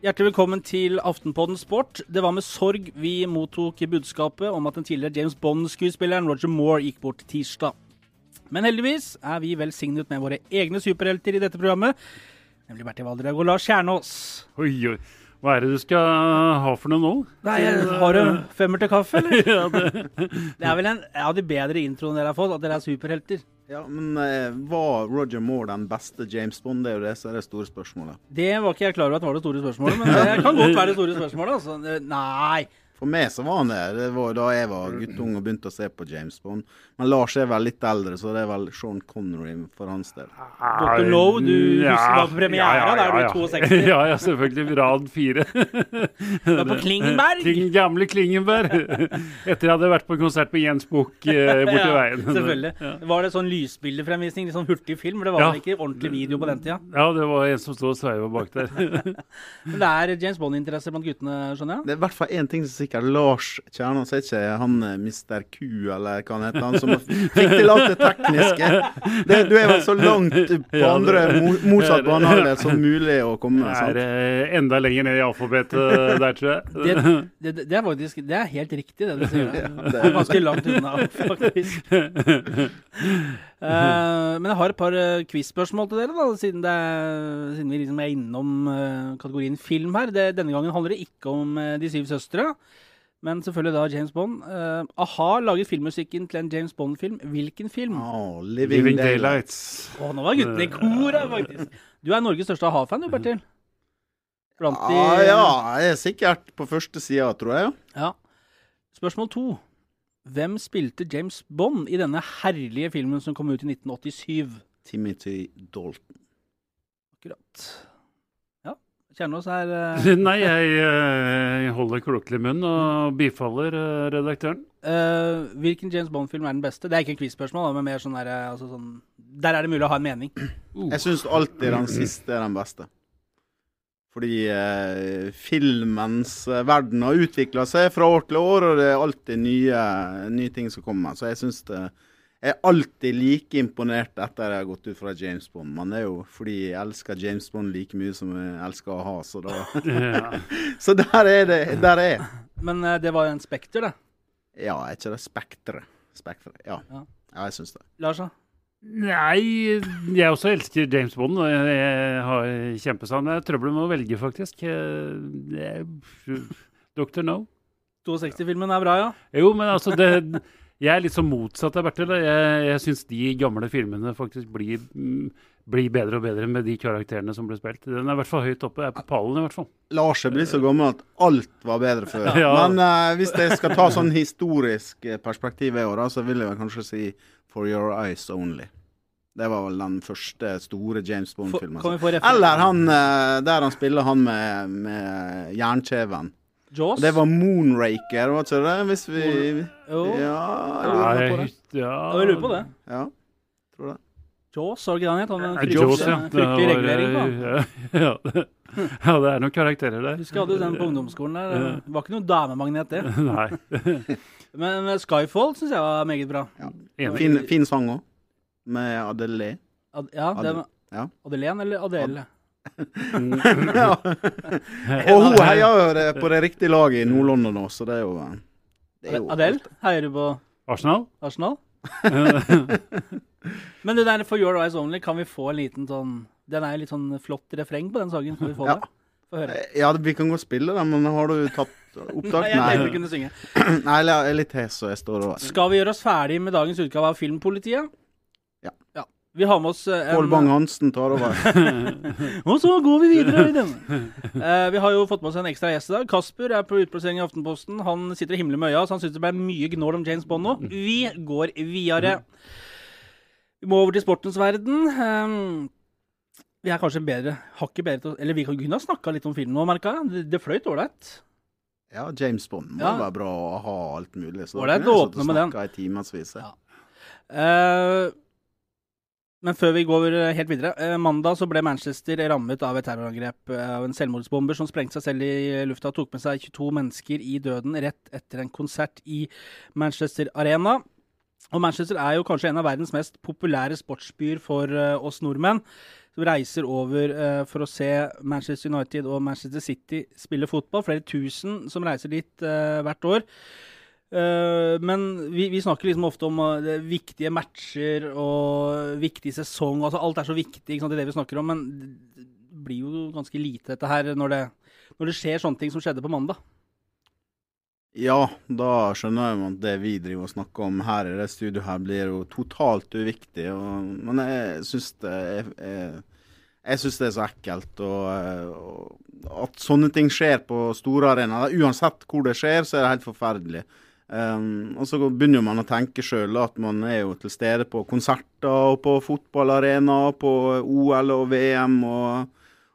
Hjertelig velkommen til Aftenpodden Sport. Det var med sorg vi mottok budskapet om at den tidligere James Bond-skuespilleren Roger Moore gikk bort tirsdag. Men heldigvis er vi velsignet med våre egne superhelter i dette programmet, nemlig Bertil Valdrag og Lars Kjernås. Oi, oi. Hva er det du skal ha for noe nå? Nei, Har du femmer til kaffe, eller? ja, det. det er vel en av de bedre introene dere har fått, at dere er superhelter. Ja, Men eh, var Roger Moore den beste James Bond? Det er jo det som er det store spørsmålet. Det var ikke jeg klar over at var det store spørsmålet, men det kan godt være det store spørsmålet. Altså. Nei. For meg så var han det. Det var da jeg var guttung og begynte å se på James Bond. Men Lars er vel litt eldre, så det er vel Sean Connery for hans del. Dr. Low, du husker da på premiere, ja, ja, da er du 62. Ja, ja, selvfølgelig. Rad fire. Du er på Klingenberg. Kling, gamle Klingenberg. Etter jeg hadde vært på konsert med Jens Buch eh, borti Ja, veien. Selvfølgelig. Ja. Var det sånn lysbildefremvisning, litt sånn hurtig film? For det var Ja. vel ikke ordentlig video på den tida? ja, det var en som sto og sveiva bak der. Men det er James Bond-interesse blant guttene, skjønner jeg? Det er i hvert fall én ting som er sikkert. Lars Kjernan er ikke han eh, Mr. Q, eller hva han heter, han som fikk til alt det tekniske. Det, du er vel så langt på andre motsatt banehalvdel som mulig å komme. Det er eh, enda lenger ned i alfabetet der, tror jeg. Det, det, det, er faktisk, det er helt riktig, det du sier. Ja, Det er ganske langt unna, faktisk. Uh, men jeg har et par uh, quiz-spørsmål til dere, da, siden, det er, siden vi liksom er innom uh, kategorien film her. Det, denne gangen handler det ikke om De syv søstre, men selvfølgelig da James Bond. Uh, A-ha laget filmmusikken til en James Bond-film. Hvilken film? Oh, living, Living Daylights. Å, oh, nå var guttene i kor her, faktisk. Du er Norges største a-ha-fan, du, Bertil. Blant de Ah, ja, jeg er sikkert på første sida, tror jeg. Ja. Spørsmål to. Hvem spilte James Bond i denne herlige filmen som kom ut i 1987? Timothy Dalton. Akkurat. Ja. Kjernås er uh... Nei, jeg jeg holder klokkelig munn og bifaller uh, redaktøren. Uh, Hvilken James Bond-film er den beste? Det er ikke en quiz-spørsmål, men mer sånn der, eh, altså sånn Der er det mulig å ha en mening. Jeg syns alltid den siste er den beste. Fordi eh, filmens eh, verden har utvikla seg fra år til år, og det er alltid nye, nye ting som kommer. Så jeg syns det Jeg er alltid like imponert etter at jeg har gått ut fra James Bond. Men det er jo fordi jeg elsker James Bond like mye som jeg elsker å ha, så da Ja. Så der er det. Der er jeg. Men eh, det var jo en Spekter, det. Ja, er ikke det Spekteret? Spekter, Ja. Ja. ja, jeg syns det. Lars, da? Nei, jeg også elsker James Bond, og jeg, har kjempesavn. Det er trøbbel med å velge, faktisk. Eh, Dr. No. 62-filmen er bra, ja? Jo, men altså det, Jeg er litt så motsatt av Bertil. Jeg, jeg syns de gamle filmene faktisk blir, mm, blir bedre og bedre med de karakterene som ble spilt. Den er i hvert fall høyt oppe. Er på pallen, i hvert fall. Lars er blitt så gammel at alt var bedre før. Ja. Men uh, hvis jeg skal ta sånn historisk eh, perspektiv i år, så vil jeg vel kanskje si For Your Eyes Only. Det var vel den første store James Bond-filmen. Eller han eh, der han spiller han med, med jernkjeven. Jaws? Det var Moonraker, var ikke det? Hvis vi Jo, Ja, jeg lurer på det. ja. ja, vi lurer på det. Ja, tror det. Jaws, var det ikke det han het? Han Ja, fryktelig- Jaws, ja. Det Fryktelig var, regulering på han. ja, ja, det, ja, det er noen karakterer der. Husker jeg hadde den på ungdomsskolen der. Det var ikke noen damemagnet, det. Nei. Men eh, Skyfall syns jeg var meget bra. Enig. Fin, fin sang òg, med Adele. Ad ja, det var Ja. Adelén eller Adele? ja. Og hun heier jo det- på det riktige laget i Nord-London nå, så det er jo det er jo Adel, Heier du på Arsenal? Arsenal? Men det der For Your Eyes Only, kan vi få en liten sånn Den er jo litt sånn flott refreng på den sangen. Kan vi få Ja. det? Ja, vi kan godt spille den, men har du tatt opptak? Nei, jeg tenkte Nei, kunne synge. Nei jeg er litt hes, så jeg står og Skal vi gjøre oss ferdig med dagens utgave av Filmpolitiet? Vi har med oss en... Pål Bang-Hansen tar over. Og så går vi videre i denne. Eh, vi har jo fått med oss en ekstra gjest i dag. Kasper er på utplassering i Aftenposten. Han sitter i himmelen med øya, så han syns det ble mye gnål om James Bond nå. Vi går videre. Vi må over til sportens verden. Eh, vi er kanskje bedre, hakket bedre til å Eller vi kan kunne ha snakka litt om filmen nå, merka jeg. Det, det fløyt ålreit. Ja, James Bond må Ja. være bra å ha alt mulig. Så da kunne jeg sittet og snakket i timevis. Ja. Eh, men før vi går helt videre. Eh, mandag så ble Manchester rammet av et terrorangrep eh, av en selvmordsbomber som sprengte seg selv i lufta og tok med seg 22 mennesker i døden rett etter en konsert i Manchester Arena. Og Manchester er jo kanskje en av verdens mest populære sportsbyer for eh, oss nordmenn. som reiser over eh, for å se Manchester United og Manchester City spille fotball. Flere tusen som reiser dit eh, hvert år. Eh, men vi, vi, snakker liksom ofte om uh, viktige matcher og viktig sesong. altså Alt er så viktig, sant, det det vi snakker om. Men det blir jo ganske lite, dette her, når det, når det skjer sånne ting som skjedde på mandag. Ja, da skjønner jeg at det vi driver og snakker om her i det studioet her, blir jo totalt uviktig. Og, men jeg syns det er, jeg synes det er så ekkelt. Og, og, at sånne ting skjer på store arenaer, uansett hvor det skjer, så er det helt forferdelig. Um, og så begynner man å tenke sjøl at man er jo til stede på konserter og på fotballarenaer, på OL og VM, og,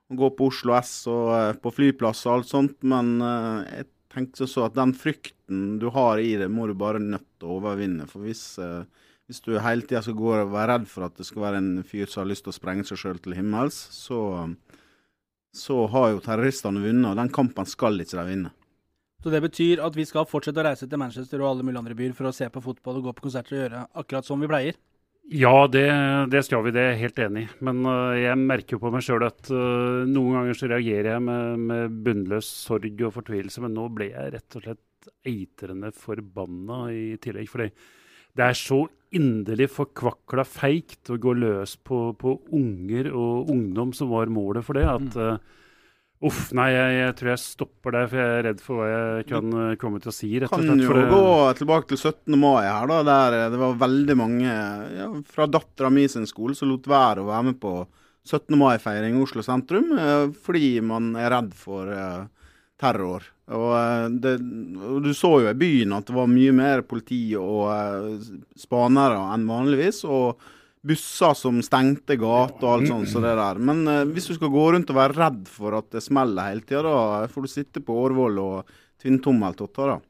og går på Oslo S og uh, på flyplass og alt sånt. Men uh, jeg tenkte så at den frykten du har i det, må du bare nødt til å overvinne. For hvis, uh, hvis du hele tida skal gå og være redd for at det skal være en fyr som har lyst til å sprenge seg sjøl til himmels, så, så har jo terroristene vunnet, og den kampen skal ikke de vinne. Så det betyr at vi skal fortsette å reise til Manchester og alle mulige andre byer for å se på fotball og gå på konserter og gjøre akkurat som vi pleier? Ja, det, det, skal vi. Det er jeg helt enig i. Men uh, jeg merker jo på meg sjøl at uh, noen ganger så reagerer jeg med, med, bunnløs sorg og fortvilelse, men nå ble jeg rett og slett eitrende forbanna i tillegg. fordi det er så inderlig forkvakla feigt å gå løs på, på, unger og ungdom som var målet for det. at uh, Uff, nei, jeg, jeg, tror jeg stopper der, for jeg er redd for hva jeg kan du, komme til å si. rett og slett. Kan jo det... gå tilbake til 17. mai her, da, der det var veldig mange ja, fra dattera mi sin skole som lot være å være med på 17. mai-feiring i Oslo sentrum uh, fordi man er redd for terror. Og, det, og, Du så jo i byen at det var mye mer politi og spanere enn vanligvis. og busser som stengte gater og alt sånt. Så det der. Men uh, hvis du skal gå rundt og være redd for at det smeller hele tida, da får du sitte på Årvoll og tvinne tommeltotter, da.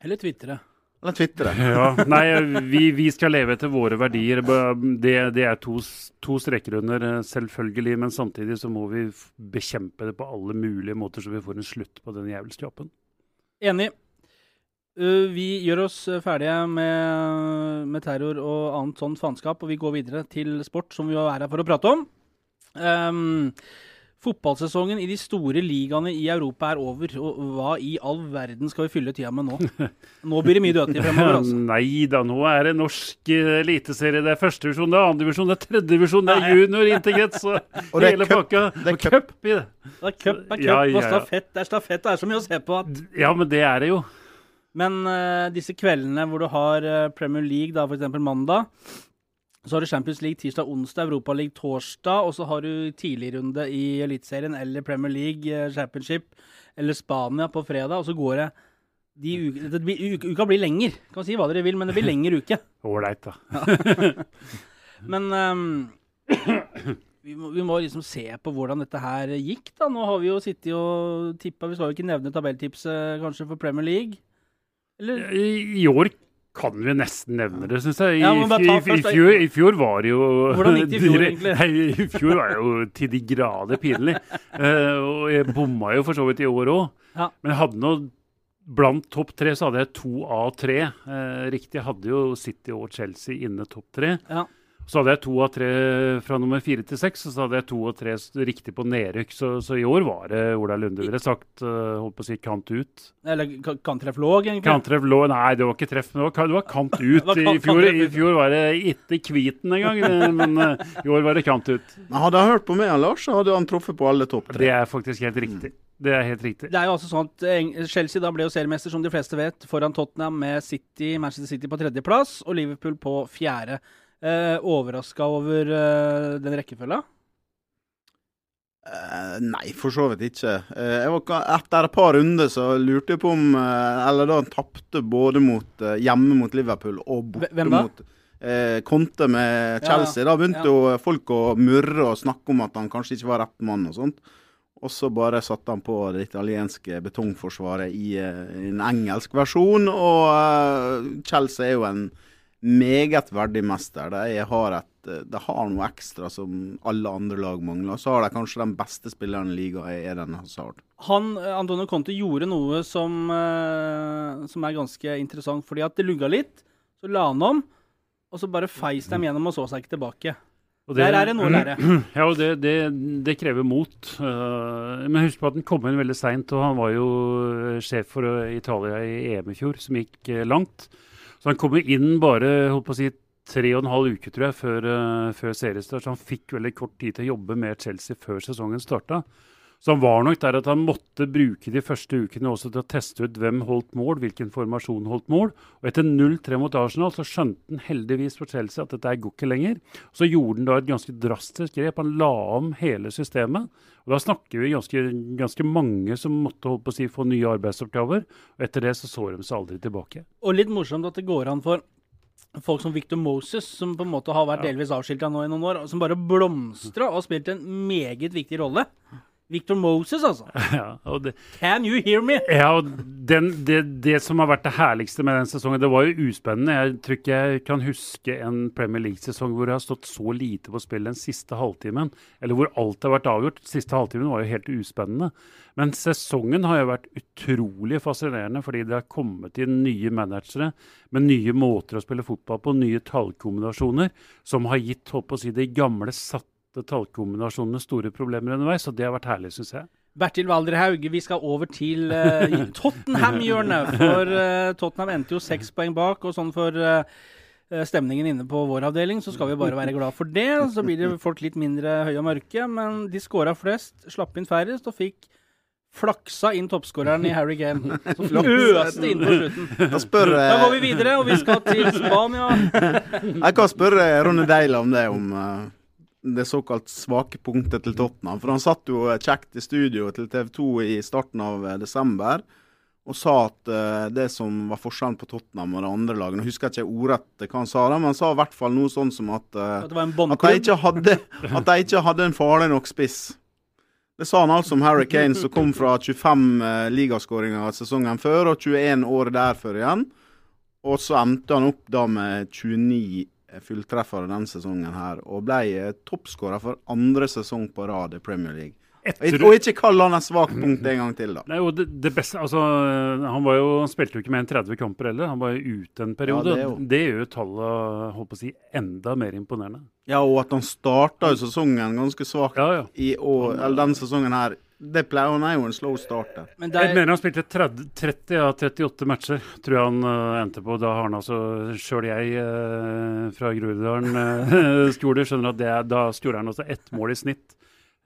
Eller tvitre. Eller tvitre. ja, nei, vi, vi, skal leve etter våre verdier. Det, det er to, to, streker under, eh, selvfølgelig. Men samtidig så må vi bekjempe det på alle mulige måter, så vi får en slutt på den jævelskapen. Enig. Uh, vi gjør oss uh, ferdige med, med, terror og annet sånn faenskap, og vi går videre til sport, som vi er her for å prate om. Um, fotballsesongen i de store ligaene i Europa er over. og Hva i all verden skal vi fylle tida med nå? Nå blir det mye dødtid fremover. altså. Nei da, nå er det norsk uh, eliteserie. Det er førstedivisjon, det er andredivisjon, det er tredjedivisjon, det er junior, integrert, og, og hele pakka. Det er cup i det. Det er cup, det er cup, ja, ja, ja. og stafett. Det er stafett. Det er så mye å se på. At... Ja, men det er det jo. Men uh, disse kveldene hvor du har uh, Premier League, da f.eks. mandag, så har du Champions League tirsdag, onsdag, Europa League torsdag, og så har du tidligrunde i Eliteserien eller Premier League uh, Championship eller Spania på fredag, og så går det de uke, det uka, uka blir lenger. Kan si hva dere vil, men det blir lengre uke. Ålreit, da. men um, vi, må, vi, må, liksom se på hvordan dette her gikk, da. Nå har vi jo sittet og tippa Vi skal jo ikke nevne tabelltipset kanskje for Premier League. Eller? I, I, år kan vi nesten nevne det, syns jeg. I, ja, i, fjor, I, fjor, var det jo Hvordan gikk det i fjor, egentlig? Nei, I fjor var det jo til de grader pinlig. uh, og jeg bomma jo for så vidt i år òg. Ja. Men jeg hadde nå Blant topp tre så hadde jeg to av tre. Uh, riktig, hadde jo City og Chelsea inne topp tre. Ja. Så hadde jeg to av tre fra nummer fire til seks, og så hadde jeg to av tre riktig på nedrykk. Så, så, i år var det Ola Lunde ville sagt uh, holdt på å si kant ut. Eller kanttreff låg, egentlig? Kanttreff låg, Nei, det var ikke treff, men det var, kant ut. I fjor, I fjor var det ikke kviten engang, men uh, i år var det kant ut. Hadde han hørt på meg, Lars, så hadde han truffet på alle topp tre. Det er faktisk helt riktig. Det er helt riktig. Det er jo altså sånn at eh, Chelsea da ble jo seriemester, som de fleste vet, foran Tottenham med City, Manchester City på tredjeplass og Liverpool på fjerde. Eh, Overraska over eh, den rekkefølga? Uh, nei, for så vidt ikke. Uh, jeg var, etter et par runder så lurte jeg på om uh, Eller da han tapte både mot, hjemme mot Liverpool og borte mot Konte med Chelsea. Ja, da begynte ja. jo folk å murre og snakke om at han kanskje ikke var rett mann og sånt. Og så bare satte han på det italienske betongforsvaret i, i en engelsk versjon. Og Chelsea er jo en meget verdig mester. De har, et, de har noe ekstra som alle andre lag mangler. Så har de kanskje den beste spilleren i ligaen, Eden Hazard. Han, Antonio Conte gjorde noe som, uh, som, er ganske interessant. fordi at det lugga litt, så la han om, og så bare feis de gjennom og så seg ikke tilbake. Og Der er det noe å lære. Ja, og det, det, det krever mot. Men husk på at den kom inn veldig seint, og han var jo sjef for Italia i EM i fjor, som gikk langt. Så han kom inn bare holdt på å si, tre og en halv uke tror jeg, før, før seriestart, så han fikk veldig kort tid til å jobbe med Chelsea før sesongen starta. Så han var nok der at han måtte bruke de første ukene også til å teste ut hvem holdt mål, hvilken formasjon holdt mål. Og etter 0-3 mot Arsenal så skjønte han heldigvis for Chelsea at dette går ikke lenger. Så gjorde han da et ganske drastisk grep. Han la om hele systemet. Og da snakker vi ganske, ganske mange som måtte holdt på å si, få nye arbeidsoppgaver. Og etter det så så de seg aldri tilbake. Og litt morsomt at det går an for folk som Victor Moses, som på en måte har vært delvis avskilta nå i noen år, som bare blomstra og spilte en meget viktig rolle. Victor Moses, altså. Ja, det, Can you hear me? Ja, og den, det, det, som har vært det herligste med den sesongen, det var jo uspennende. Jeg tror ikke jeg kan huske en Premier League-sesong hvor det har stått så lite på spill den siste halvtimen. Eller hvor alt har vært avgjort. Siste halvtimen var jo helt uspennende. Men sesongen har jo vært utrolig fascinerende, fordi det har kommet inn nye managere med nye måter å spille fotball på, nye tallkombinasjoner, som har gitt håp å si, de gamle satt tallkombinasjonene store problemer underveis, og det har vært herlig, syns jeg. Bertil Walder Hauge, vi skal over til uh, Tottenham-hjørnet. For uh, Tottenham endte jo seks poeng bak, og sånn for uh, stemningen inne på vår avdeling, så skal vi bare være glad for det. Så blir det folk litt mindre høye og mørke, men de skåra flest, slapp inn færrest og fikk flaksa inn toppskåreren i Harry Kane. Som øste inn på slutten. Da, spør, da går vi videre, og vi skal til Spania. Jeg kan spørre Ronny Deila om det, om det såkalt svake punktet til Tottenham. For han satt jo kjekt i studio til TV 2 i starten av eh, desember og sa at uh, det som var forskjellen på Tottenham og de andre lagene Nå husker jeg ikke ordrett hva han sa, da, men han sa i hvert fall noe sånn som at, uh, at, at, de ikke hadde, at de ikke hadde en farlig nok spiss. Det sa han altså om Harry Kane, som kom fra 25 uh, ligaskåringer sesongen før og 21 året der før igjen. Og så endte han opp da med 29 fulltreffere denne sesongen her, og ble eh, toppskårer for andre sesong på rad i Premier League. Etter... Og ikke kall han et svakt punkt en gang til, da. Nei, det, det, beste, altså, han, var jo, han spilte jo ikke mer enn 30 kamper heller. Han var jo ute en periode. Ja, det, det, gjør jo tallet holdt på å si, enda mer imponerende. Ja, og at han starta sesongen ganske svakt ja, ja. i år, eller denne sesongen her det pleier han er jo en slow starter. Men der... Jeg mener han spilte 30, 30 av 38 matcher, tror jeg han uh, endte på. Da har han altså Sjøl jeg uh, fra Groruddalen uh, skole skjønner at det, da skjorde han også ett mål i snitt.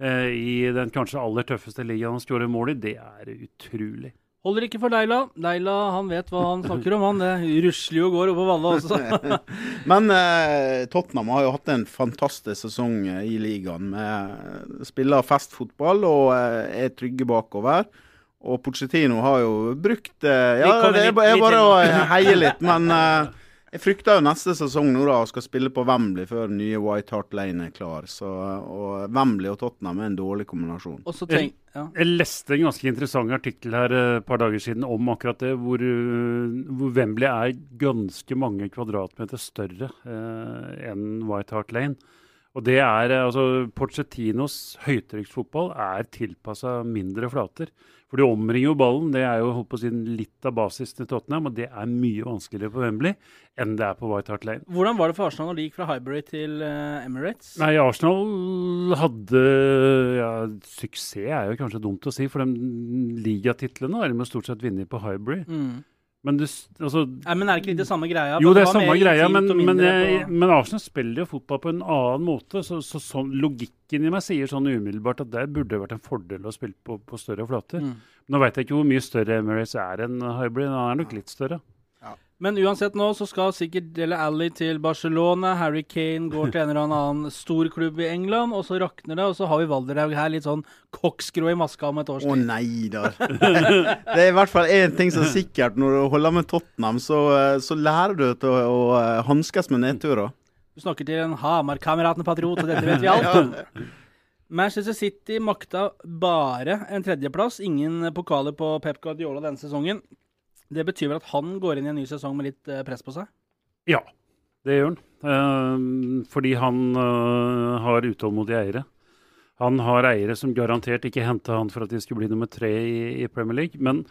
Uh, I den kanskje aller tøffeste ligaen han skårer mål i. Det er utrolig. Holder ikke for Leila. Leila han vet hva han snakker om, han. Det rusler jo og går oppå vannet også. Men eh, Tottenham har jo hatt en fantastisk sesong eh, i ligaen. med Spiller festfotball og eh, er trygge bakover. Og Pochettino har jo brukt eh, Ja, det er, bare å heie litt, men eh, jeg frykter jo neste sesong nå da, og skal spille på Wembley før nye White Hart Lane er klar. Så, og Wembley og Tottenham er en dårlig kombinasjon. Tenk, ja. jeg, leste en ganske interessant artikkel her eh, et par dager siden om akkurat det, hvor, eh, hvor Wembley er ganske mange kvadratmeter større eh, enn White Hart Lane. Og det er, eh, altså, Porcettinos høytrykksfotball er tilpassa mindre flater. For de omringer jo ballen. Det er jo holdt på å si, litt av basis til Tottenham. Og det er mye vanskeligere på Wembley enn det er på White Hart Lane. Hvordan var det for Arsenal når de gikk fra Highbury til uh, Emirates? Nei, Arsenal hadde ja, Suksess er jo kanskje dumt å si, for de ligatitlene har de stort sett vunnet på Highbury. Mm. Men, du, altså, Nei, men er det ikke litt det samme greia? Jo, det er samme greia, men, men, jeg, men, Arsenal spiller jo fotball på en annen måte. Så, så, så, logikken i meg sier sånn umiddelbart at det burde vært en fordel å spille på, på større flater. Mm. Nå veit jeg ikke hvor mye større Emirates er enn Hybrid. Den er nok litt større. Men uansett nå så skal sikkert Dele Alli til Barcelona. Harry Kane går til en eller annen stor klubb i England, og så rakner det. Og så har vi Valderhaug her litt sånn koksgrå i maska om et års tid. Å nei da. det er i hvert fall én ting som er sikkert. Når du holder med Tottenham, så, så lærer du til å, å eh, hanskes med nedturer. Du snakker til en Hamar-kameraten-patriot, og dette vet vi alt om. Manchester City makta bare en tredjeplass. Ingen pokaler på Pep Guardiola denne sesongen. Det betyr vel at han går inn i en ny sesong med litt eh, press på seg? Ja, det gjør han. Uh, fordi han uh, har utålmodige eiere. Han har eiere som garantert ikke henta han for at de skulle bli nummer tre i, i, Premier League. Men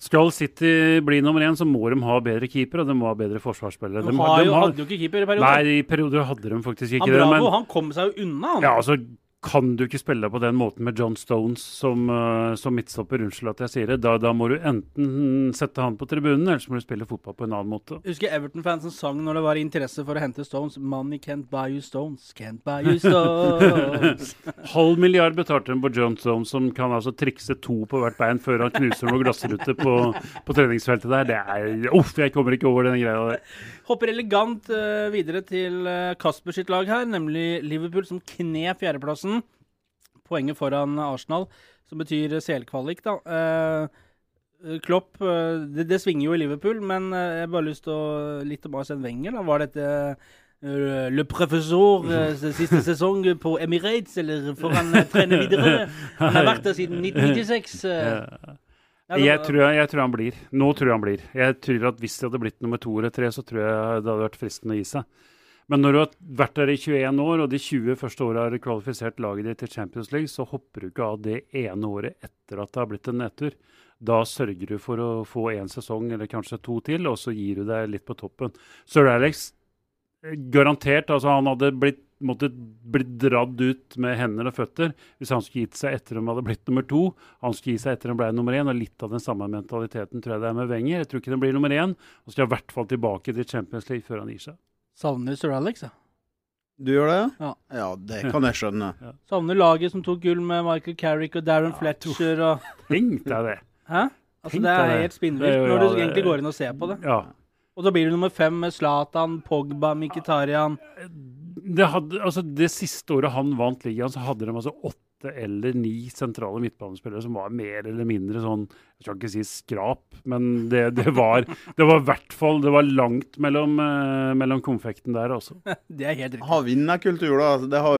Skal City bli nummer én, så må de ha bedre keeper, og de må ha bedre forsvarsspillere. De, har jo, hadde jo ikke keeper i perioden. Nei, i perioder hadde de faktisk ikke han det. Men, han kom seg jo unna, han. Ja, altså kan du ikke spille på den måten med John Stones som, uh, som midtstopper. Unnskyld at jeg sier det. Da, da, må du enten sette han på tribunen, eller så må du spille fotball på en annen måte. Husker Everton-fansen sang når det var interesse for å hente Stones 'Money can't buy you Stones, can't buy you Stones'. Halv milliard betalte hun på John Stones, som kan altså trikse to på hvert bein før han knuser noen glassruter på, på treningsfeltet der. Det er Uff, jeg kommer ikke over den greia der. Hopper elegant uh, videre til uh, Kasper sitt lag her, nemlig Liverpool, som knep fjerdeplassen. Poenget foran Arsenal, som betyr CL-kvalik, da. Klopp det, det, svinger jo i Liverpool, men jeg har bare lyst til å litt om Arsen Wenger. da. Var dette Le Professor siste sesong på Emirates, eller får han trene videre? Han har vært der siden 1996. Jeg tror, jeg, tror, han blir. Nå tror jeg han blir. Jeg tror at Hvis det hadde blitt nummer to eller tre, så tror jeg det hadde vært fristende å gi seg. Men når du har vært der i 21 år, og de 20 første åra har kvalifisert laget ditt til Champions League, så hopper du ikke av det ene året etter at det har blitt en nedtur. Da sørger du for å få én sesong eller kanskje to til, og så gir du deg litt på toppen. Sir Alex, garantert, altså han hadde blitt måtte bli dratt ut med hender og føtter hvis han skulle gitt seg etter han hadde blitt nummer to. Han skulle gi seg etter han ble nummer én, og litt av den samme mentaliteten tror jeg det er med Wenger. Jeg tror ikke den blir nummer én, og skal i hvert fall tilbake til Champions League før han gir seg. Savner Sir Alex, ja. Du gjør det? Ja. ja, det kan jeg skjønne. Ja. Savner laget som tok gull med Michael Carrick og Darren ja, Fletcher og Tenk deg det. Hæ? Altså, det er helt spinnvilt når du egentlig går inn og ser på det. Ja. Og så blir du nummer fem med Zlatan, Pogba, Mkhitarian det, hadde, altså det siste året han vant ligaen, så hadde de altså åtte eller ni sentrale midtbanespillere som var mer eller mindre sånn Jeg skal ikke si skrap, men det, det var det var i hvert fall Det var langt mellom, uh, mellom konfekten der, altså. det er helt riktig. Har vinnerkultur, da. Det har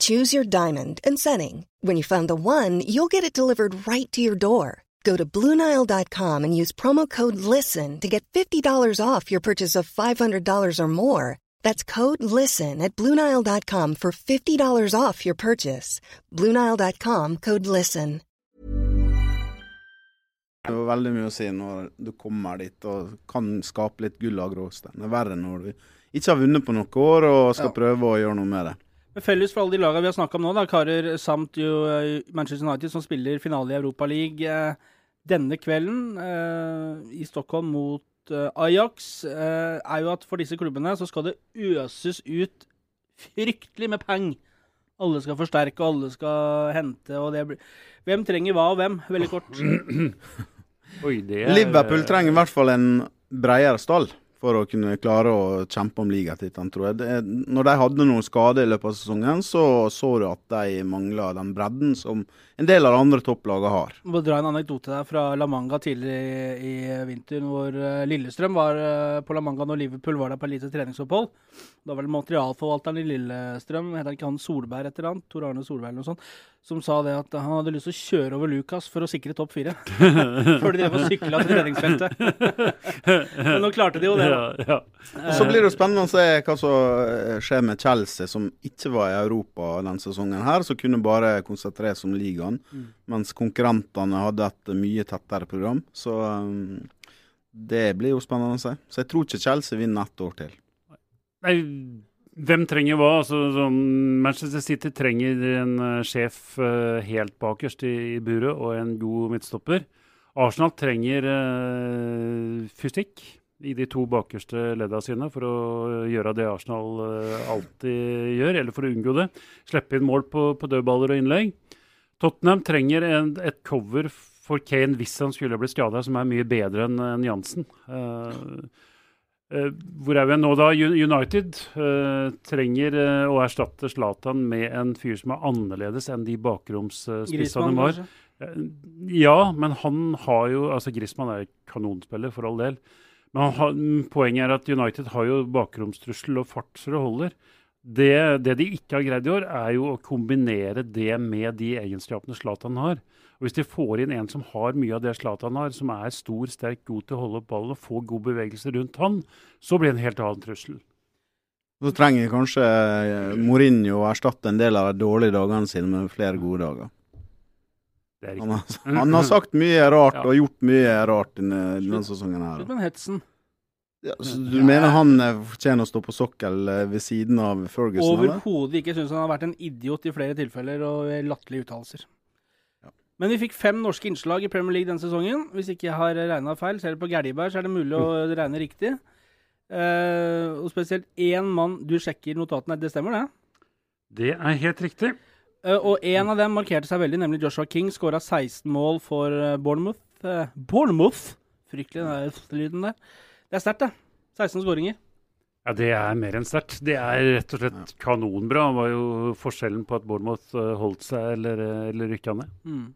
Choose your diamond and setting. When you find the one, you'll get it delivered right to your door. Go to Bluenile.com and use promo code LISTEN to get $50 off your purchase of $500 or more. That's code LISTEN at Bluenile.com for $50 off your purchase. Bluenile.com code LISTEN. Det var veldig mye å si når du kommer dit og kan skape litt gull av gråstein. Det er verre når du ikke har vunnet på noen år og skal ja. prøve å gjøre noe med det. Men Felles for alle de lagene vi har snakka om nå, da, karer, samt jo eh, Manchester United, som spiller finale i Europaligaen eh, denne kvelden eh, i Stockholm mot eh, Ajax, eh, er jo at for disse klubbene så skal det øses ut fryktelig med penger. Alle skal forsterke, og alle skal hente. og det blir... Hvem trenger hva og hvem? Veldig kort. Oi, er... Liverpool trenger i hvert fall en bredere stall for å kunne klare å kjempe om ligatittelen, tror jeg. Det, når de hadde noen skader i løpet av sesongen, så så du at de mangla den bredden som en del av de andre topplagene har. Jeg må dra en anekdote der fra La Manga tidligere i, i vinter, hvor uh, Lillestrøm var uh, på La Manga når Liverpool var der på et lite treningsopphold. Da var det materialforvalteren i Lillestrøm, heter ikke han Solberg et eller annet, Tor Arne Solberg eller noe sånt, som sa det at han hadde lyst til å kjøre over Lucas for å sikre topp fire. Før de drev og sykla til treningsfeltet. Men nå klarte de jo det. Ja, ja. Og Så blir det jo spennende å se hva som eh, skjer med Chelsea, som ikke var i Europa denne sesongen her, som kunne bare konsentrere seg om ligaen, mm. mens konkurrentene hadde et mye tettere program. Så um, det blir jo spennende å se. Så jeg tror ikke Chelsea vinner ett år til. Nei, Hvem trenger hva? Altså, Manchester City trenger en uh, sjef uh, helt bakerst i, i, buret og en god midtstopper. Arsenal trenger uh, fysikk i de to bakerste ledda sine for å gjøre det Arsenal alltid gjør, eller for å unngå det. Slippe inn mål på, på dødballer og innlegg. Tottenham trenger en, et cover for Kane hvis han skulle bli skada, som er mye bedre enn en Jansen. Uh, hvor er vi nå, da? United uh, trenger å erstatte Zlatan med en fyr som er annerledes enn de bakromsspissene de var. ja, men han har jo altså Griezmann er kanonspiller, for all del. Men har, poenget er at United har jo bakromstrussel og fart så det holder. Det, det, de ikke har greid i år, er jo å kombinere det med de egenskapene Zlatan har. Og Hvis de får inn en som har mye av det Zlatan har, som er stor, sterk, god til å holde opp ballen og få god bevegelse rundt han, så blir det en helt annen trussel. Så trenger kanskje eh, Mourinho å erstatte en del av de dårlige dagene sine med flere gode dager. Han har, han har, sagt mye rart ja. og gjort mye rart denne, denne sesongen. her. Slutt med hetsen. Ja, så du ja. mener han eh, fortjener å stå på sokkel eh, ved siden av Ferguson? Overhodet ikke. Syns han har vært en idiot i flere tilfeller og latterlige uttalelser. Men vi fikk fem norske innslag i Premier League denne sesongen. Hvis ikke jeg har regna feil. Ser du på Gjerdiberg, så er det mulig å mm. regne riktig. Uh, og spesielt én mann du sjekker notatene. Det stemmer, det? Det er helt riktig. Uh, og en av dem markerte seg veldig, nemlig Joshua King. Skåra 16 mål for uh, Bournemouth. Bournemouth! Fryktelig, den lyden der. Det er sterkt, det. 16 skåringer. Ja, Det er mer enn sterkt. Det er rett og slett kanonbra. Det var jo forskjellen på at Bournemouth holdt seg eller, eller rykka ned. Mm.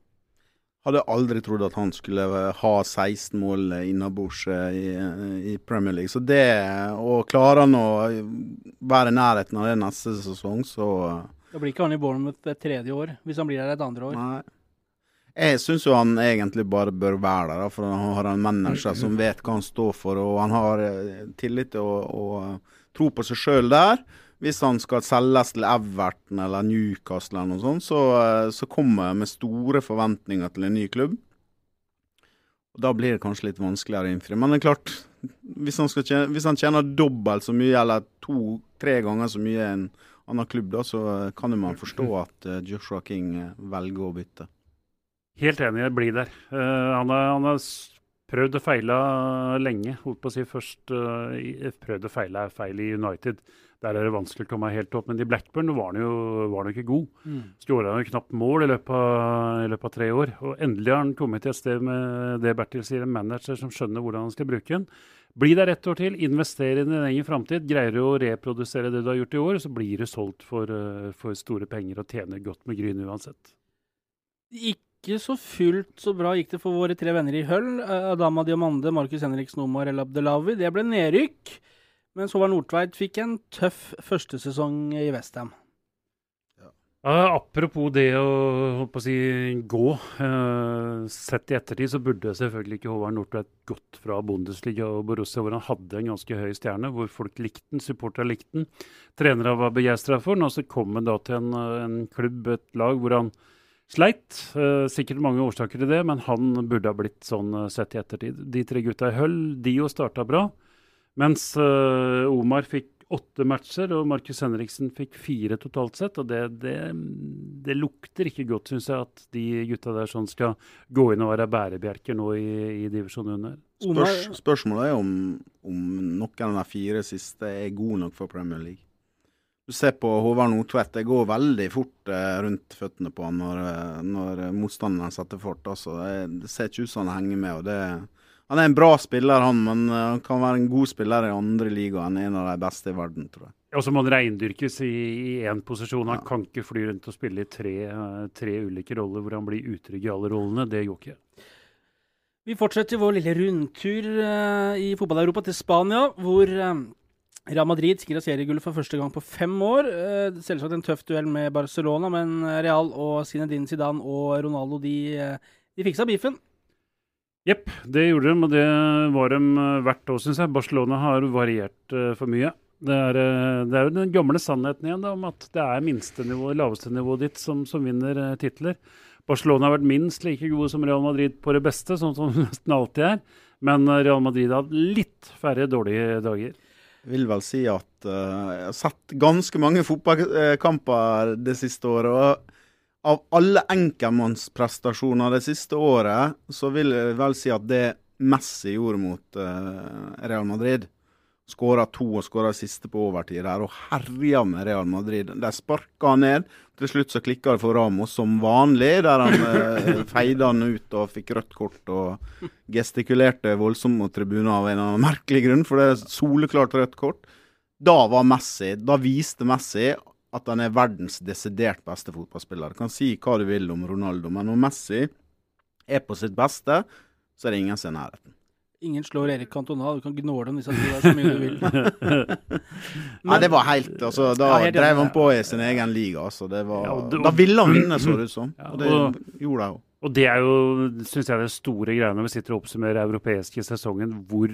Hadde aldri trodd at han skulle ha 16 mål innabords eh, i, i, Premier League. Så det, og klarer han å være i nærheten av det neste sesong, så Da blir ikke han i Bournemouth et tredje år, hvis han blir der et andre år. Nei. Jeg syns jo han egentlig bare bør være der, for han har en manager som vet hva han står for, og han har eh, tillit til å, å tro på seg sjøl der hvis han skal selges til Everton eller Newcastle eller noe sånt, så, eh, så kommer jeg med store forventninger til en ny klubb. Og Da blir det kanskje litt vanskeligere å innfri. Men det er klart, hvis han, tjene, hvis han tjener dobbelt så mye, eller to-tre ganger så mye en annen klubb, da, så kan man forstå at eh, Joshua King eh, velger å bytte. Helt enig, jeg blir der. Uh, han, har, han, har, prøvd og feila lenge. Holdt på å si først uh, prøvd og feila feil i United. Der er det vanskelig å komme helt opp. Men i Blackburn var han jo, var han ikke god. Mm. Skåra knapt mål i løpet, av, i løpet, av, tre år. Og endelig har han kommet til et sted med det Bertil sier, en manager som skjønner hvordan han skal bruke den. Bli der ett år til, investere i din egen framtid. Greier du å reprodusere det du har gjort i år, så blir du solgt for, eh, for store penger og tjener godt med Gryn uansett. Ikke så fullt så bra gikk det for våre tre venner i Høll. Eh, Adama Diamande, Markus Henriksen Omar El Abdelawi. Det ble nedrykk. Mens Håvard Nordtveit fikk en tøff førstesesong i Westham. Ja, apropos det å, å si, gå. Uh, sett i ettertid så burde selvfølgelig ikke Håvard Nordtveit gått fra Bundesliga og Borussia, hvor han hadde en ganske høy stjerne, hvor folk likte den, supportere likte den. Trenere var begeistra for den, og så kom han da til en, en, klubb, et lag, hvor han sleit. Uh, sikkert mange årsaker til det, men han burde ha blitt sånn uh, sett i ettertid. De tre gutta i Høll, de jo starta bra. Mens uh, Omar fikk åtte matcher, og Markus Henriksen fikk fire totalt sett. Og det, det, det lukter ikke godt, syns jeg, at de gutta der sånn skal gå inn og være bærebjelker nå i, i divisjonen under. Spørs, spørsmålet er om, om noen av de fire siste er gode nok for Premier League. Du ser på Håvard Nordtvedt, det går veldig fort eh, rundt føttene på han når, eh, når motstanderen setter fart. Altså. Det, det, ser ikke ut som han henger med. og det han er en bra spiller, han, men eh, han kan være en god spiller i andre ligaer. En av de beste i verden, tror jeg. Og så må han reindyrkes i én posisjon. Han ja. kan ikke fly rundt og spille i tre, eh, tre, ulike roller hvor han blir utrygg i alle rollene. Det gjorde ikke. Vi fortsetter vår lille rundtur uh, i fotball-Europa til Spania, hvor uh, Real Madrid sikra seriegullet for første gang på fem år. Selvsagt en tøff duell med Barcelona, men Real og Zinedine Zidane og Ronaldo de, de fiksa beefen. Jepp, det gjorde de, og det var de verdt hvert år, syns jeg. Barcelona har variert uh, for mye. Det er, uh, det er, jo den gamle sannheten igjen da, om at det er minstenivået, laveste nivået ditt, som, som vinner titler. Barcelona har vært minst like gode som Real Madrid på det beste, sånn som nesten alltid er. Men Real Madrid har hatt litt færre dårlige dager. Jeg vil vel si at eh, jeg har sett ganske mange fotballkamper det siste året. og Av alle enkeltmannsprestasjoner det siste året, så vil jeg vel si at det Messi gjorde mot eh, Real Madrid Skåra to og skåra siste på overtid der, og herja med Real Madrid. De sparka han ned. Til slutt så klikka det for Ramos som vanlig, der han eh, feide han ut og fikk rødt kort og gestikulerte voldsomt mot tribunen av en eller annen merkelig grunn, for det er soleklart rødt kort. Da var Messi Da viste Messi at han er verdens desidert beste fotballspiller. Du kan si hva du vil om Ronaldo, men når Messi er på sitt beste, så er det ingen som er i nærheten. Ingen slår Erik Cantona. Du kan gnåle om disse to der så mye du vil. Nei, det var helt altså, Da Ja, helt drev han på i sin egen liga. Altså, det var, Ja, og da ville han vinne, så det ut som. Og det og- gjorde han jo. Og det er jo, syns jeg, det store greia når vi sitter og oppsummerer europeiske sesongen, hvor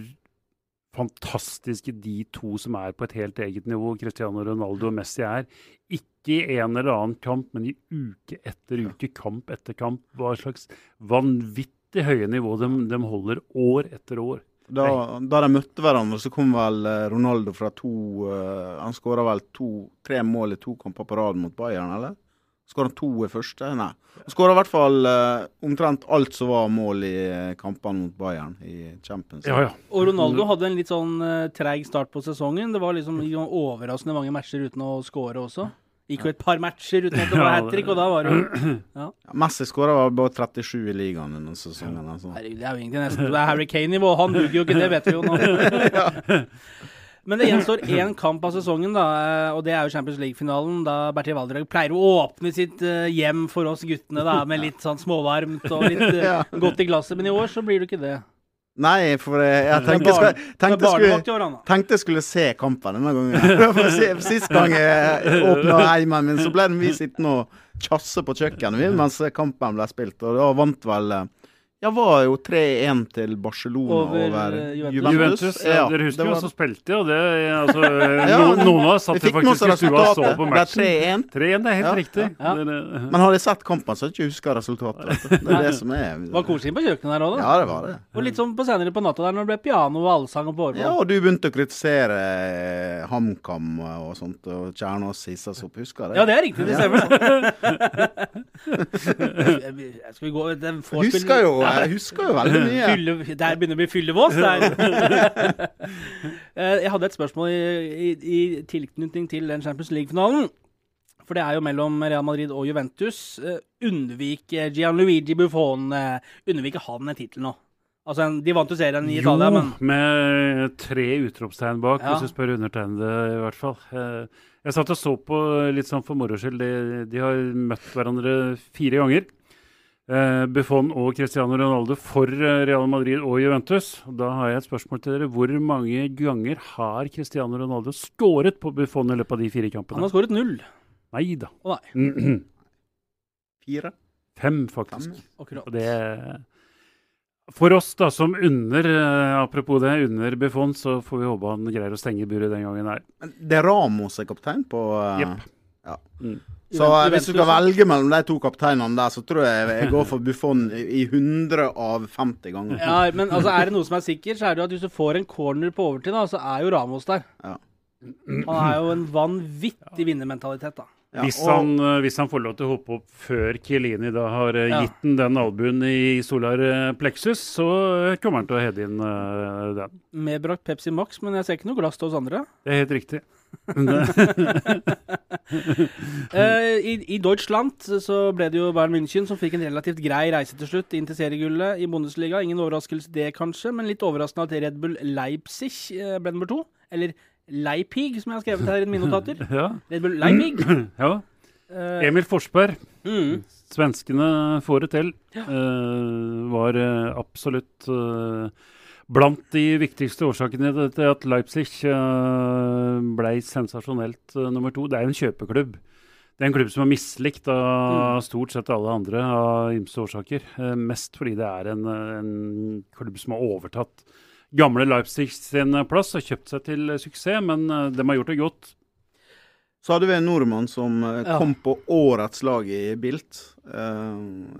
fantastiske de to som er på et helt eget nivå, Cristiano Ronaldo og Messi, er. Ikke i en eller annen kamp, men i uke etter uke, kamp etter kamp. Hva slags vanvittig høye nivå de, de holder år etter år. Da, da de møtte hverandre, så kom vel eh, Ronaldo fra to uh, Han skåra vel to-tre mål i to kamper på rad mot Bayern, eller? Skåra han to i første? Nei. Han skåra i hvert fall uh, omtrent alt som var mål i eh, kampene mot Bayern i Champions. Ja, ja. Og Ronaldo hadde en litt sånn uh, treig start på sesongen. Det var liksom sånn overraskende mange matcher uten å score også. Gikk jo et par matcher uten at det var Ja, hat trick, og da var det jo Ja, Messi skåra bare 37 i ligaen under sesongen. Altså. Herregud, det er jo egentlig nesten Det er Harry Kane-nivå. Han duger jo ikke, det vet vi jo nå. Men det gjenstår én kamp av sesongen, da, eh, og det er jo Champions League-finalen. Da Bertil Valdrag pleier å åpne sitt eh, hjem for oss guttene da, med litt sånn småvarmt og litt ja. godt i glasset. Men i år så blir det ikke det. Nei, for jeg, tenkte, skulle, tenkte, skulle, tenkte skulle se kampen denne gangen. Sist gang jeg åpna heimen min, så ble vi sittende og tjasse på kjøkkenet vi, mens kampen ble spilt. Og da vant vel eh, Ja, var jo 3-1 til Barcelona Over, over, eh, Juventus. Juventus. Ja, dere husker jo var- så spilte jo det. Altså, Ja, no, noen av oss satt faktisk i stua og så resultatet. på Det er matchen. 3-1. 3-1, det er helt Ja, riktig. ja. det, Men hadde de sett kampen, så hadde jeg ikke huska resultatet. Det er det som er Det var koselig på kjøkkenet der òg, da. Ja, det var det. Og litt sånn på senere på natta der når det ble piano og allsang og på Ja, og du begynte å kritisere eh, HamKam og sånt, og Kjernås hisses opp, husker det? Ja, det er riktig. Det stemmer. Skal vi gå det er Husker jo, jeg husker jo veldig mye. Fylle, der begynner å bli fyllevås der. Eh, jeg hadde et spørsmål i, i, i tilknytning til den Champions League-finalen. For det er jo mellom Real Madrid og Juventus. Unnvik Gianluigi Buffon uh, Unnviker han en tittel nå? Altså, De vant jo serien i Italia, men Jo, med tre utropstegn bak, Ja. hvis du spør undertegnede i hvert fall. Eh, Jeg satt og så på litt sånn for moro skyld. De, de har møtt hverandre fire ganger. Eh, Buffon og Cristiano Ronaldo for eh, Real Madrid og Juventus. Og da har jeg et spørsmål til dere. Hvor mange ganger har Cristiano Ronaldo skåret på Buffon i løpet av de fire kampene? han har skåret null. Nei da. Oh, nei, Fire? Fem, faktisk. Fem, akkurat. Og det For oss da, som under, eh, apropos det, under Buffon, så får vi håpe han greier å stenge buret den gangen her. Det er Ramos er kaptein på uh, yep. Ja. Mm. Så hvis du skal velge mellom de to kapteinene der, så tror jeg jeg går for Buffon i i 100 av 50 ganger. Ja, men altså, er det noe som er sikkert, så er det jo at hvis du får en corner på overtid, da, så er jo Ramos der. Ja. Han er jo en vanvittig vinnermentalitet, da. Ja, hvis, og- han, eh, hvis han får lov til å hoppe opp før Kielini da har eh, Ja. gitt den den albuen i solar eh, plexus, så kommer han til å heade inn uh, den. Medbrakt Pepsi Max, men jeg ser ikke noe glass til oss andre. Det er helt riktig. uh, i, I Deutschland så ble det jo Bayern München som fikk en relativt grei reise til slutt inn til seriegullet i Bundesliga. Ingen overraskelse det, kanskje, men litt overraskende at Red Bull Leipzig ble nummer to. Eller Leipig, som jeg har skrevet her i mine notater. ja. Red Bull Leipig. ja. Eh, Emil Forsberg, mm, svenskene får det til, eh, var eh, absolutt uh, Blant de viktigste årsakene til at Leipzig uh, ble sensasjonelt nummer to. Det er jo en kjøpeklubb. Det er en klubb som er mislikt av stort sett alle andre av ymse årsaker. Mest fordi det er en, en klubb som har overtatt gamle Leipzig sin plass og kjøpt seg til suksess, men eh, de har gjort det godt. Så hadde vi en nordmann som eh, Ja. kom på årets lag i Bilt. Eh,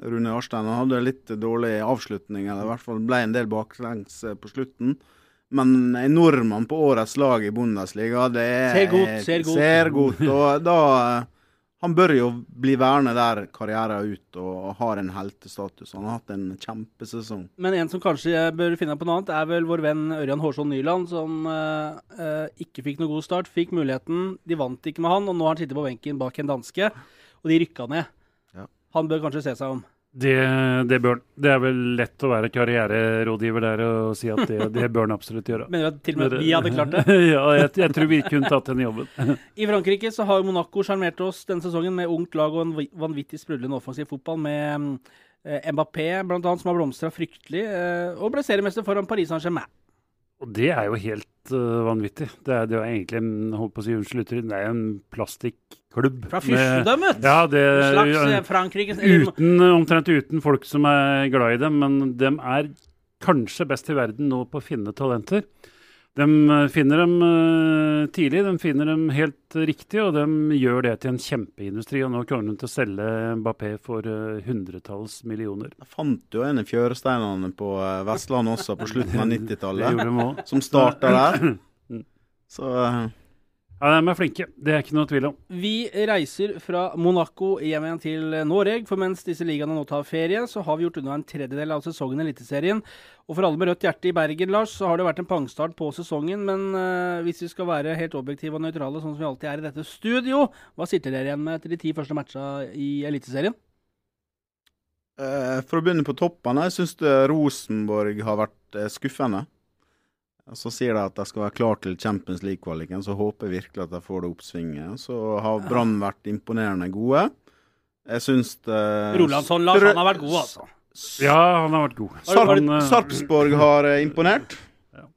Rune Arstein han hadde litt dårlig avslutning, eller i hvert fall ble en del baklengs eh, på slutten. Men en nordmann på årets lag i Bundesliga, det er Ser godt, ser godt. Ser godt, Og da Han bør jo bli værende der karrieren ut og har en heltestatus. Han har hatt en kjempesesong. Men en som kanskje bør finne på noe annet, er vel vår venn Ørjan Hårsson Nyland, som eh, eh, ikke fikk noen god start. Fikk muligheten, de vant ikke med han, og nå har han sittet på benken bak en danske, og de rykka ned. Ja. Han bør kanskje se seg om. Det, det bør. Det er vel lett å være karriererådgiver der og si at det, det bør han absolutt gjøre. Mener du at til og med vi hadde klart det? ja, jeg, jeg tror vi kunne tatt den jobben. I Frankrike så har Monaco sjarmert oss denne sesongen med ungt lag og en vi- vanvittig sprudlende offensiv fotball med eh, Mbappé annet, som har blomstra fryktelig, eh, og ble seriemester foran Paris Saint-Germain. Og det er jo helt uh, vanvittig. Det er, det er egentlig en holdt på å si, unnskyld uttrykk, det er en plastikklubb. Fra fyrstedømmet! Ja, det slags eh, Frankrikes uten, Omtrent uten folk som er glad i dem, men de er kanskje best i verden nå på å finne talenter. De eh, finner dem eh, tidlig, de finner dem helt riktig, og de gjør det til en kjempeindustri. Og nå kommer de til å selge Mbappé for eh, hundretalls millioner. Jeg fant jo en i fjøresteinene på Vestlandet også, på slutten av 90-tallet. Som starta der. Så Ja, de er flinke, det er ikke noe tvil om. Vi reiser fra Monaco hjem igjen til Norge, for mens disse ligaene nå tar ferie, så har vi gjort unna en tredjedel av sesongen i Eliteserien. Og for alle med rødt hjerte i Bergen, Lars, så har det vært en pangstart på sesongen. Men eh, hvis vi skal være helt objektive og nøytrale, sånn som vi alltid er i dette studio, hva sitter dere igjen med etter de ti første matcha i Eliteserien? Eh, For å begynne på toppen, jeg syns Rosenborg har vært eh, skuffende. Så sier de at de skal være klar til Champions League-kvaliken, så håper jeg virkelig at de får det oppsvinget. Så har Brann vært imponerende gode. Jeg syns det Rolandsson, Lars, han har vært god, altså. Ja, han har vært god. Sarp eh, Sarpsborg har eh, imponert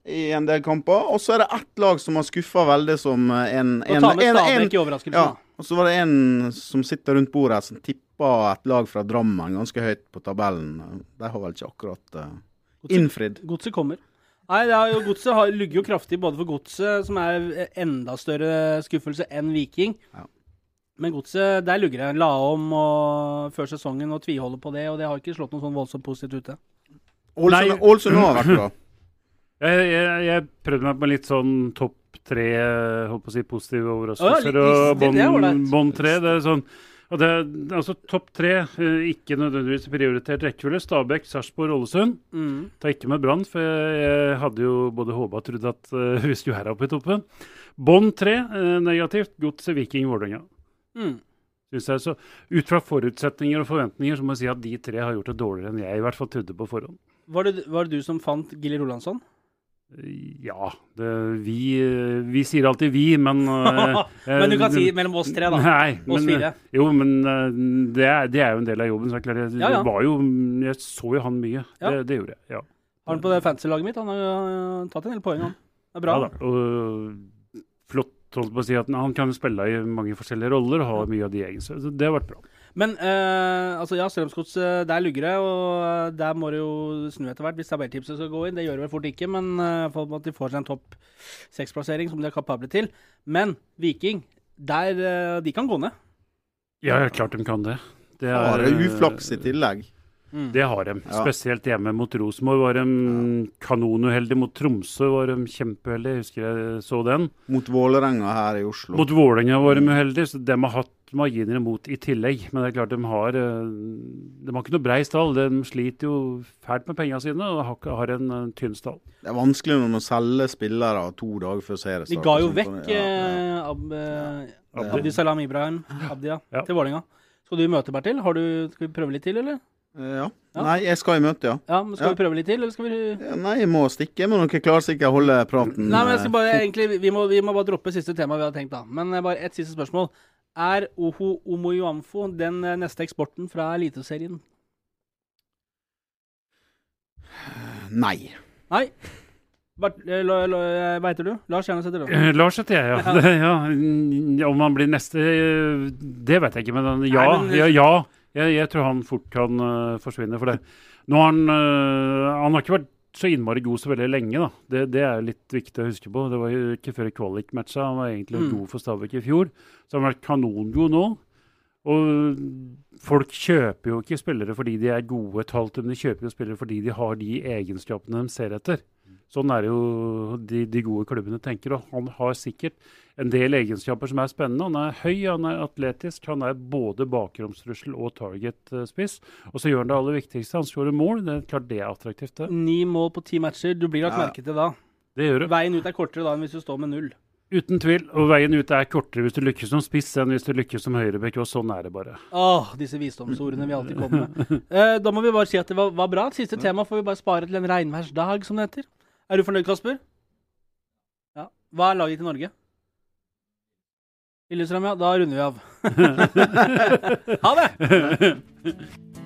i en del kamper. Og så er det ett lag som har skuffa veldig, som eh, en, en, en, en ja, Og så var det en som sitter rundt bordet her, som tippa et lag fra Drammen ganske høyt på tabellen. De har vel ikke akkurat uh, innfridd. Godset kommer. Nei, det har jo, Godset har ligger jo kraftig både for Godset, som er enda større skuffelse enn Viking. Ja. Men Godset, der lugger det. La om og, før sesongen og tviholder på det, og det har ikke slått noe sånn voldsomt positivt ute. Ålesund har vært bra. Jeg, jeg, jeg prøvde meg på litt sånn topp tre eh, holdt på å si, positive overraskelser. ja, og bånd tre. Det er sånn og det, altså Topp tre, eh, ikke nødvendigvis prioritert rekkefølge. Stabæk, Sarpsborg, Ålesund. Mm. Ta ikke med Brann, for jeg, hadde jo både håpa og trodd at uh, vi skulle være oppe i toppen. Bånd tre, eh, negativt. Godset, Viking, Vålerenga. Mm. Så ut fra forutsetninger og forventninger så må jeg si at de tre har gjort det dårligere enn jeg i hvert fall trodde på forhånd. Var, det, var det du som fant Gilly Rolandsson? Ja, det, vi, vi sier alltid vi, men eh, Men du kan eh, si mellom oss tre, da. Nei, Oss men, fire. Jo, men eh, det er, det er jo en del av jobben. Så jeg, det jeg, Ja, ja. Var jo, jeg så jo han mye. Ja. Det, det gjorde jeg. ja. Har han på det fantasy-laget mitt? Han har tatt en del poeng, han. Det er bra. Ja, da. Og flott holdt på å si at han kan spille i mange forskjellige roller og ha mye av de egenskapene. Så det har vært bra. Men eh, altså ja, Strømsgods, eh, der lugger det, og der må det jo snu etter hvert hvis tabelltipset skal gå inn. Det gjør det vel fort ikke, men uh, for at de får seg en topp seks-plassering som de er kapable til. Men Viking, der eh, de kan gå ned. Ja, ja, klart de kan det. Det Har uflaks i tillegg. Det har de. Spesielt hjemme mot Rosenborg var de kanonuheldige. Mot Tromsø var de kjempeheldige, Jeg husker jeg så den. Mot Vålerenga her i Oslo. Mot Vålerenga var de uheldige, så de har hatt marginer imot i tillegg. Men det er klart de har eh, De har ikke noe brei stall. De sliter jo fælt med pengene sine og har, har en, eh, tynn stall. Det er vanskelig når man selger spillere to dager før seriestart. De ga jo og vekk Ja, ja. eh, Ab, ja. Abdi. Salam Ibrahim Abdia, Ja. til Vålerenga. Skal du møte, Bertil? Har du, skal vi prøve litt til, eller? Ja. Ja. Nei, jeg skal i møte, ja. Ja, men Skal Ja. vi prøve litt til, eller skal vi Ja, Nei, jeg må stikke. Men dere klarer sikkert å holde praten. Nei, men jeg skal bare, egentlig, vi, må, vi må bare droppe siste tema vi hadde tenkt, da. Men bare ett siste spørsmål. Er Oho Omoyuamfo den eh, neste eksporten fra Eliteserien? Nei. Nei. Bart, eh, eh, Hva heter du? Lars Jernesæter, du. Eh, Lars heter jeg, ja. Det, ja. Om han blir neste, det vet jeg ikke. Men ja, Nei, men- ja, ja. Jeg, jeg tror han fort kan uh, forsvinne for det. Nå har han uh, Han har ikke vært så innmari god så veldig lenge, da. Det, det er litt viktig å huske på. Det var jo ikke før kvalik-matcha. Han var egentlig Mm. god for Stabæk i fjor. Så han har vært kanongod nå. Og folk kjøper jo ikke spillere fordi de er gode et halvt, men de kjøper jo spillere fordi de har de egenskapene de ser etter. Sånn er det jo de, de gode klubbene tenker. Og han har sikkert en del egenskaper som er spennende. Han er høy, han er atletisk, han er både bakromstrussel og target-spiss. Og så gjør han det aller viktigste, han skårer mål. Det er klart det er attraktivt, det. Ni mål på ti matcher. Du blir lagt Ja. merke til da. Det gjør du. Veien ut er kortere da enn hvis du står med null. Uten tvil. Og veien ut er kortere hvis du lykkes som spiss enn hvis du lykkes som høyrebekk, og sånn er det bare. Åh, disse visdomsordene vi alltid kommer med. Eh, da må vi bare si at det var, var bra. Siste tema får vi bare spare til en regnværsdag, som det heter. Er du fornøyd, Kasper? Ja. Hva er laget til Norge? Lillestrøm, ja. Da runder vi av. ha det!